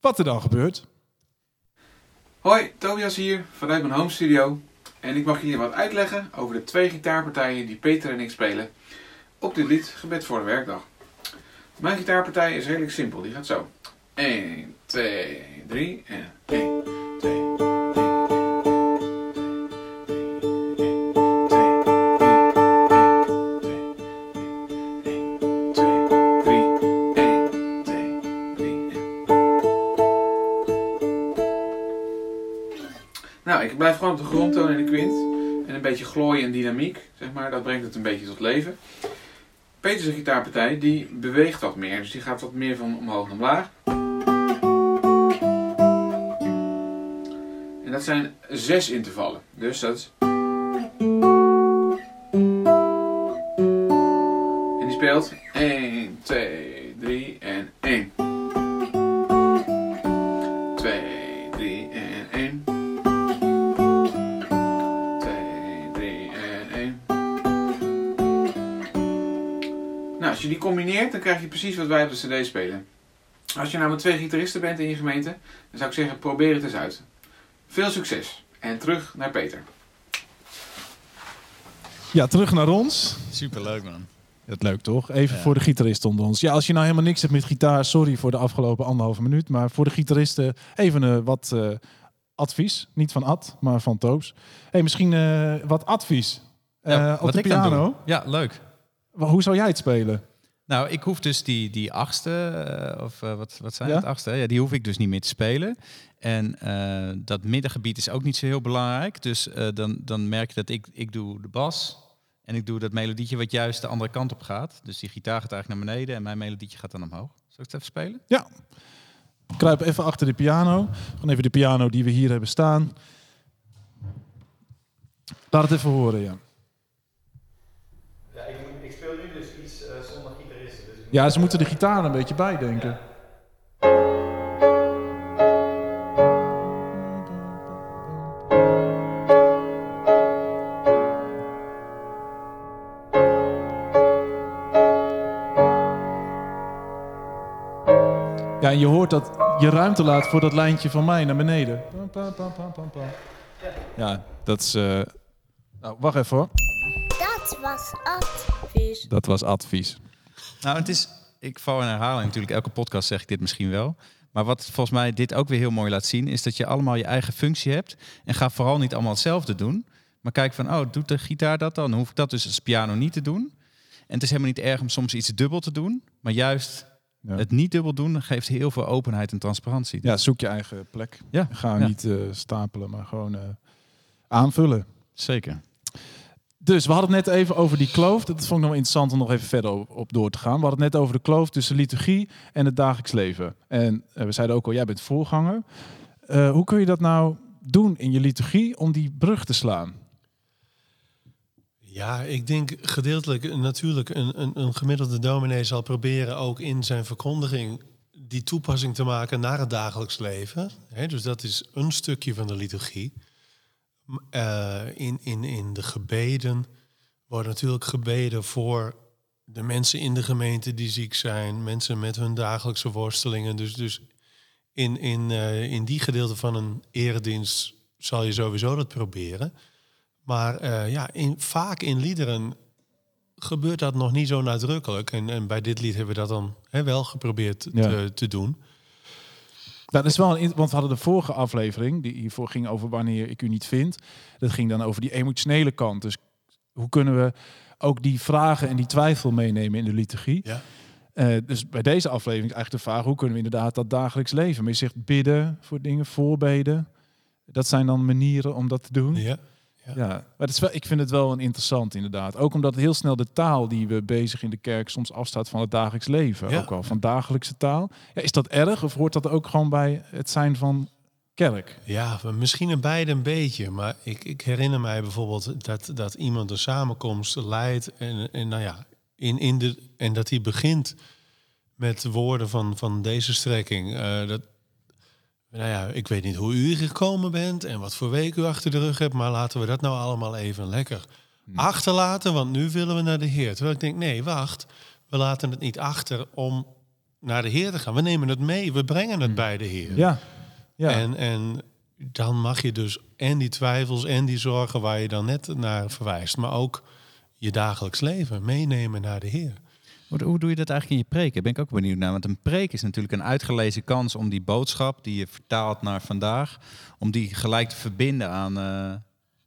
wat er dan gebeurt. Hoi, Tobias hier vanuit mijn home studio. En ik mag jullie wat uitleggen over de twee gitaarpartijen die Peter en ik spelen op dit lied Gebed voor de Werkdag. Mijn gitaarpartij is redelijk simpel, die gaat zo. 1, 2, 3 en 1, 2, 3. Gewoon op de grondtoon en de kwint. En een beetje glooien en dynamiek, zeg maar. Dat brengt het een beetje tot leven. Peters gitaarpartij, die beweegt wat meer. Dus die gaat wat meer van omhoog naar omlaag. En dat zijn zes intervallen. Dus dat is... als je die combineert, dan krijg je precies wat wij op de cd spelen. Als je nou met twee gitaristen bent in je gemeente, dan zou ik zeggen, probeer het eens uit. Veel succes. En terug naar Peter. Ja, terug naar ons. superleuk man. Dat leuk toch? Even Ja. voor de gitarist onder ons. Ja, als je nou helemaal niks hebt met gitaar, sorry voor de afgelopen anderhalve minuut. Maar voor de gitaristen even eh, wat eh, advies. Niet van Ad, maar van Toos. Hey, misschien eh, wat advies. Eh, Ja, op wat de piano. Ja, leuk. Hoe zou jij het spelen? Nou, ik hoef dus die, die achtste, eh, of eh, wat, wat zijn Ja? het, achtste? Ja, die hoef ik dus niet meer te spelen. En eh, dat middengebied is ook niet zo heel belangrijk. Dus dan, dan merk je dat ik, ik doe de bas en ik doe dat melodietje wat juist de andere kant op gaat. Dus die gitaar gaat eigenlijk naar beneden en mijn melodietje gaat dan omhoog. Zal ik het even spelen? Kruip even achter de piano. Gewoon even de piano die we hier hebben staan. Laat het even horen, ja. Ja, ik, ik speel nu dus iets zonder gitaristen. Dus Ja, ze moeten de gitaar een beetje bijdenken. Ja, en je hoort dat je ruimte laat voor dat lijntje van mij naar beneden. Ja, dat is... eh, Nou, wacht even hoor. Dat was advies. Dat was advies. Nou, het is, ik val in herhaling natuurlijk. Elke podcast zeg ik dit misschien wel. Maar wat volgens mij dit ook weer heel mooi laat zien, is dat je allemaal je eigen functie hebt. En ga vooral niet allemaal hetzelfde doen. Maar kijk van, oh, doet de gitaar dat dan? Dan hoef ik dat dus als piano niet te doen. En het is helemaal niet erg om soms iets dubbel te doen. Maar juist Ja. het niet dubbel doen geeft heel veel openheid en transparantie. Ja, zoek je eigen plek. Ja, Ga ja. niet eh, stapelen, maar gewoon eh, aanvullen. zeker. Dus we hadden het net even over die kloof. Dat vond ik nog interessant om nog even verder op, door te gaan. We hadden het net over de kloof tussen liturgie en het dagelijks leven. En eh, we zeiden ook al, jij bent voorganger. Eh, hoe kun je dat nou doen in je liturgie om die brug te slaan? Ja, ik denk gedeeltelijk natuurlijk een, een, een gemiddelde dominee zal proberen ook in zijn verkondiging die toepassing te maken naar het dagelijks leven. Dus dat is een stukje van de liturgie. Eh, in, in, in de gebeden wordt natuurlijk gebeden voor de mensen in de gemeente die ziek zijn, mensen met hun dagelijkse worstelingen. Dus, dus in, in, eh, in die gedeelte van een eredienst zal je sowieso dat proberen. Maar eh, ja, in, vaak in liederen gebeurt dat nog niet zo nadrukkelijk. En, en bij dit lied hebben we dat dan hè, wel geprobeerd Ja. te, te doen. Dat is wel een, want we hadden de vorige aflevering, die hiervoor ging over wanneer ik u niet vind. Dat ging dan over die emotionele kant. Dus hoe kunnen we ook die vragen en die twijfel meenemen in de liturgie? Ja. Eh, dus bij deze aflevering is eigenlijk de vraag: hoe kunnen we inderdaad dat dagelijks leven? Maar je zegt bidden voor dingen, voorbeden. Dat zijn dan manieren om dat te doen. Ja. Ja, maar het is wel, ik vind het wel een interessant inderdaad. Ook omdat heel snel de taal die we bezig in de kerk soms afstaat van het dagelijks leven. Ja. Ook wel van dagelijkse taal. Ja, is dat erg of hoort dat ook gewoon bij het zijn van kerk? Ja, misschien een beide een beetje. Maar ik, ik herinner mij bijvoorbeeld dat, dat iemand een samenkomst leidt. En, en, nou ja, in, in de, en dat hij begint met woorden van, van deze strekking. Eh, dat, nou ja, ik weet niet hoe u hier gekomen bent en wat voor week u achter de rug hebt. Maar laten we dat nou allemaal even lekker achterlaten. Want nu willen we naar de Heer. Terwijl ik denk, nee, wacht. We laten het niet achter om naar de Heer te gaan. We nemen het mee. We brengen het bij de Heer. Ja, ja. En, en dan mag je dus en die twijfels en die zorgen waar je dan net naar verwijst, maar ook je dagelijks leven meenemen naar de Heer. Hoe, doe je dat eigenlijk in je preek? Daar ben ik ook benieuwd naar. Want een preek is natuurlijk een uitgelezen kans om die boodschap die je vertaalt naar vandaag, om die gelijk te verbinden aan eh,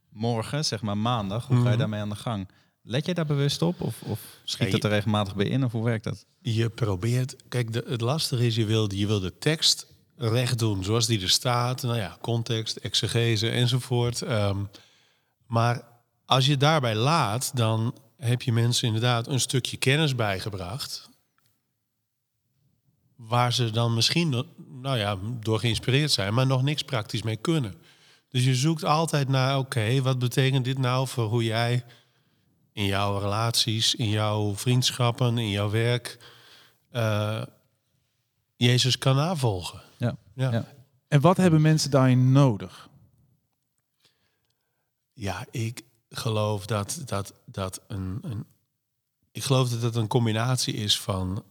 morgen, zeg maar maandag. Hoe ga je Mhm. daarmee aan de gang? Let jij daar bewust op? Of, of schiet Ja, dat er regelmatig bij in? Of hoe werkt dat? Je probeert, kijk, de, het lastige is, je wil, je wil de tekst recht doen zoals die er staat. Nou ja, context, exegese enzovoort. Ehm, maar als je daarbij laat, dan heb je mensen inderdaad een stukje kennis bijgebracht. Waar ze dan misschien nou ja, door geïnspireerd zijn, maar nog niks praktisch mee kunnen. Dus je zoekt altijd naar, oké, wat betekent dit nou voor hoe jij in jouw relaties, in jouw vriendschappen, in jouw werk, eh, Jezus kan navolgen. Ja. Ja. Ja. En wat hebben mensen daarin nodig? Ja, ik geloof dat dat, dat een, een. Ik geloof dat het een combinatie is van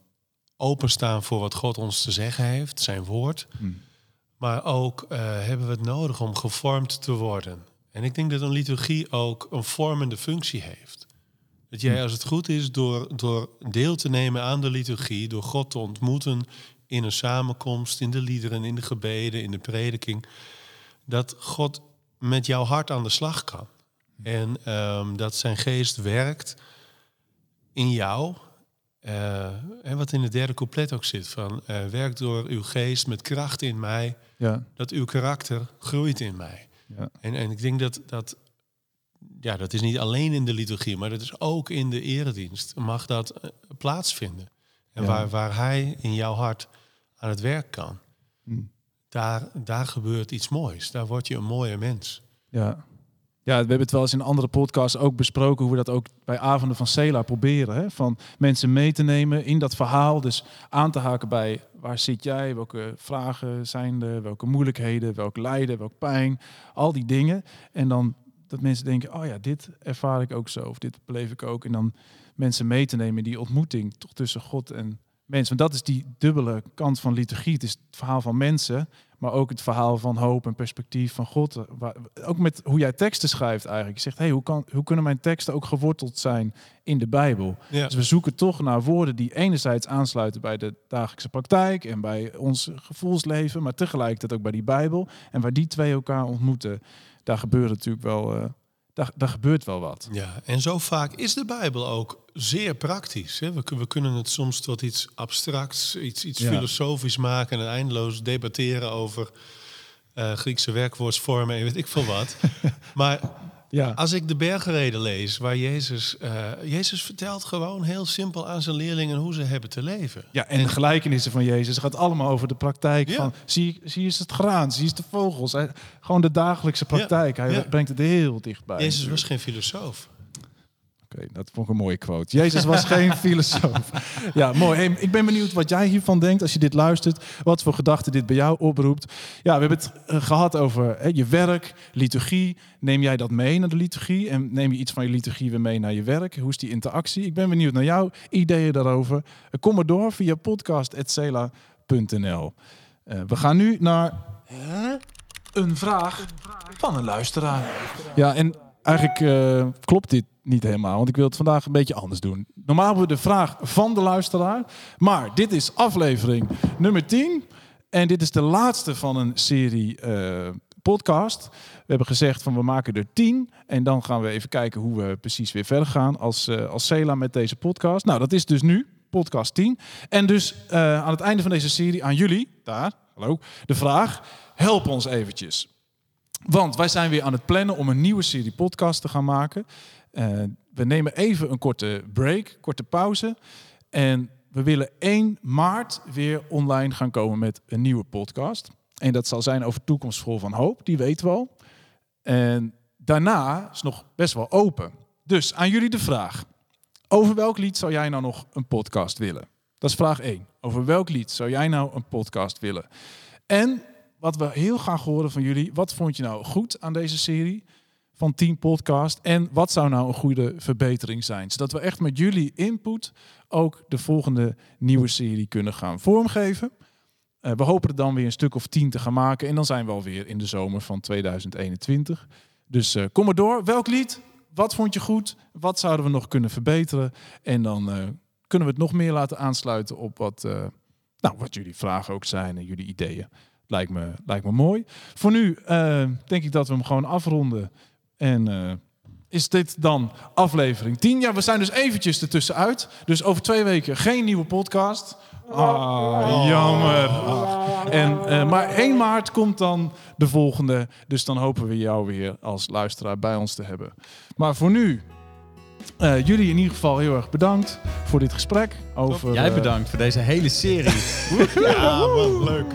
openstaan voor wat God ons te zeggen heeft, zijn woord. Hmm. Maar ook eh, hebben we het nodig om gevormd te worden. En ik denk dat een liturgie ook een vormende functie heeft. Dat jij, als het goed is, door, door deel te nemen aan de liturgie, door God te ontmoeten in een samenkomst, in de liederen, in de gebeden, in de prediking, dat God met jouw hart aan de slag kan. En ehm, dat zijn geest werkt in jou. eh, en wat in het derde couplet ook zit, van eh, werk door uw geest met kracht in mij, Ja, dat uw karakter groeit in mij. ja. En, en ik denk dat dat, ja, dat is niet alleen in de liturgie, maar dat is ook in de eredienst. Mag dat eh, plaatsvinden. En Ja. waar, waar hij in jouw hart aan het werk kan, Hmm. daar, daar gebeurt iets moois. Daar word je een mooie mens. Ja. Ja, we hebben het wel eens in andere podcasts ook besproken hoe we dat ook bij avonden van Sela proberen. Hè? Van mensen mee te nemen in dat verhaal. Dus aan te haken bij waar zit jij, welke vragen zijn er, welke moeilijkheden, welk lijden, welk pijn, al die dingen. En dan dat mensen denken, oh ja, dit ervaar ik ook zo, of dit beleef ik ook. En dan mensen mee te nemen in die ontmoeting toch tussen God en mens. Want dat is die dubbele kant van liturgie. Het is het verhaal van mensen, maar ook het verhaal van hoop en perspectief van God. Eh, Waar- Ook met hoe jij teksten schrijft eigenlijk. Je zegt, hey, hoe, kan, hoe kunnen mijn teksten ook geworteld zijn in de Bijbel? Ja. Dus we zoeken toch naar woorden die enerzijds aansluiten bij de dagelijkse praktijk en bij ons gevoelsleven, maar tegelijkertijd ook bij die Bijbel. En waar die twee elkaar ontmoeten, daar gebeurt natuurlijk wel, eh, daar, daar gebeurt wel wat. Ja, en zo vaak is de Bijbel ook zeer praktisch. Hè? We, kun- we kunnen het soms tot iets abstracts, iets, iets Ja. filosofisch maken en eindeloos debatteren over eh, Griekse werkwoordsvormen en weet ik veel wat. maar Ja, als ik de bergreden lees, waar Jezus, eh, Jezus vertelt gewoon heel simpel aan zijn leerlingen hoe ze hebben te leven. ja en de gelijkenissen van Jezus gaat allemaal over de praktijk Ja. van, zie, zie eens het graan, zie eens de vogels. Hij- gewoon de dagelijkse praktijk. Hij brengt het heel dichtbij. Jezus was geen filosoof. Oké, dat vond ik een mooie quote. Jezus was geen filosoof. Ja, mooi. Hey, ik ben benieuwd wat jij hiervan denkt als je dit luistert. Wat voor gedachten dit bij jou oproept. Ja, we hebben het eh, gehad over hè, je werk, liturgie. Neem jij dat mee naar de liturgie? En neem je iets van je liturgie weer mee naar je werk? Hoe is die interactie? Ik ben benieuwd naar jouw ideeën daarover. Eh, Kom maar door via podcast.cela.nl. Eh, we gaan nu naar een vraag van een luisteraar. Ja, en eigenlijk klopt dit niet helemaal, want ik wil het vandaag een beetje anders doen. Normaal hebben we de vraag van de luisteraar, maar dit is aflevering nummer 10 en dit is de laatste van een serie eh, podcast. We hebben gezegd van we maken er 10 en dan gaan we even kijken hoe we precies weer verder gaan als, eh als Cela met deze podcast. Nou, dat is dus nu podcast 10. En dus eh, aan het einde van deze serie aan jullie, daar, hallo, de vraag, help ons eventjes. Want wij zijn weer aan het plannen om een nieuwe serie podcast te gaan maken. Eh, we nemen even een korte break, korte pauze. En we willen 1 maart weer online gaan komen met een nieuwe podcast. En dat zal zijn over Toekomstvol van Hoop, die weten we al. En daarna is nog best wel open. Dus aan jullie de vraag. Over welk lied zou jij nou nog een podcast willen? Dat is vraag 1. Over welk lied zou jij nou een podcast willen? En wat we heel graag horen van jullie, wat vond je nou goed aan deze serie van 10 podcast? En wat zou nou een goede verbetering zijn? Zodat we echt met jullie input ook de volgende nieuwe serie kunnen gaan vormgeven. Eh, we hopen er dan weer een stuk of 10 te gaan maken. En dan zijn we alweer in de zomer van 2021. Dus eh, kom maar door. Welk lied? Wat vond je goed? Wat zouden we nog kunnen verbeteren? En dan eh, kunnen we het nog meer laten aansluiten op wat, nou, wat jullie vragen ook zijn en jullie ideeën. Lijkt me, lijkt me mooi. Voor nu denk ik dat we hem gewoon afronden. En eh, is dit dan aflevering 10? Ja, we zijn dus eventjes ertussenuit. Dus over twee weken geen nieuwe podcast. Ah, jammer. En, eh, maar 1 maart komt dan de volgende. Dus dan hopen we jou weer als luisteraar bij ons te hebben. Maar voor nu, eh, jullie in ieder geval heel erg bedankt voor dit gesprek. Over, Jij bedankt voor deze hele serie. Ja, wat leuk.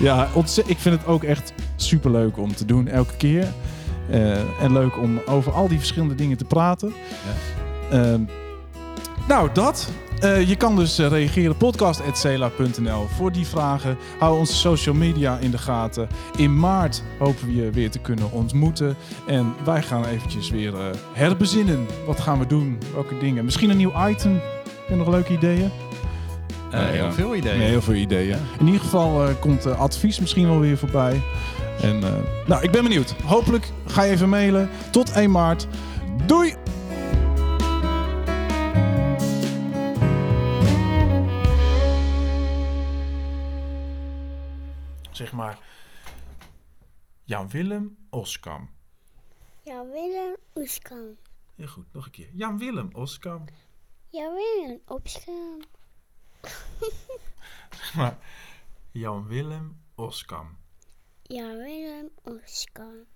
Ja, ontze- ik vind het ook echt superleuk om te doen elke keer. Eh, en leuk om over al die verschillende dingen te praten. Ehm, nou, dat. Eh, je kan dus eh, reageren podcast.cela.nl voor die vragen. Hou onze social media in de gaten. In maart hopen we je weer te kunnen ontmoeten. En wij gaan eventjes weer eh, herbezinnen. Wat gaan we doen? Welke dingen? Misschien een nieuw item. Heb je nog leuke ideeën? Heel ja. veel ideeën. Nee, heel veel ideeën. In ieder geval komt advies misschien wel weer voorbij. En, eh, nou, ik ben benieuwd. Hopelijk ga je even mailen. Tot 1 maart. Doei! Zeg maar Jan-Willem Oskam. Ja, Willem Oeskam. Heel goed, nog een keer. Jan-Willem Oskam. Ja, Willem Oeskam. Zeg maar Jan-Willem Oskam. ja veel Oskar.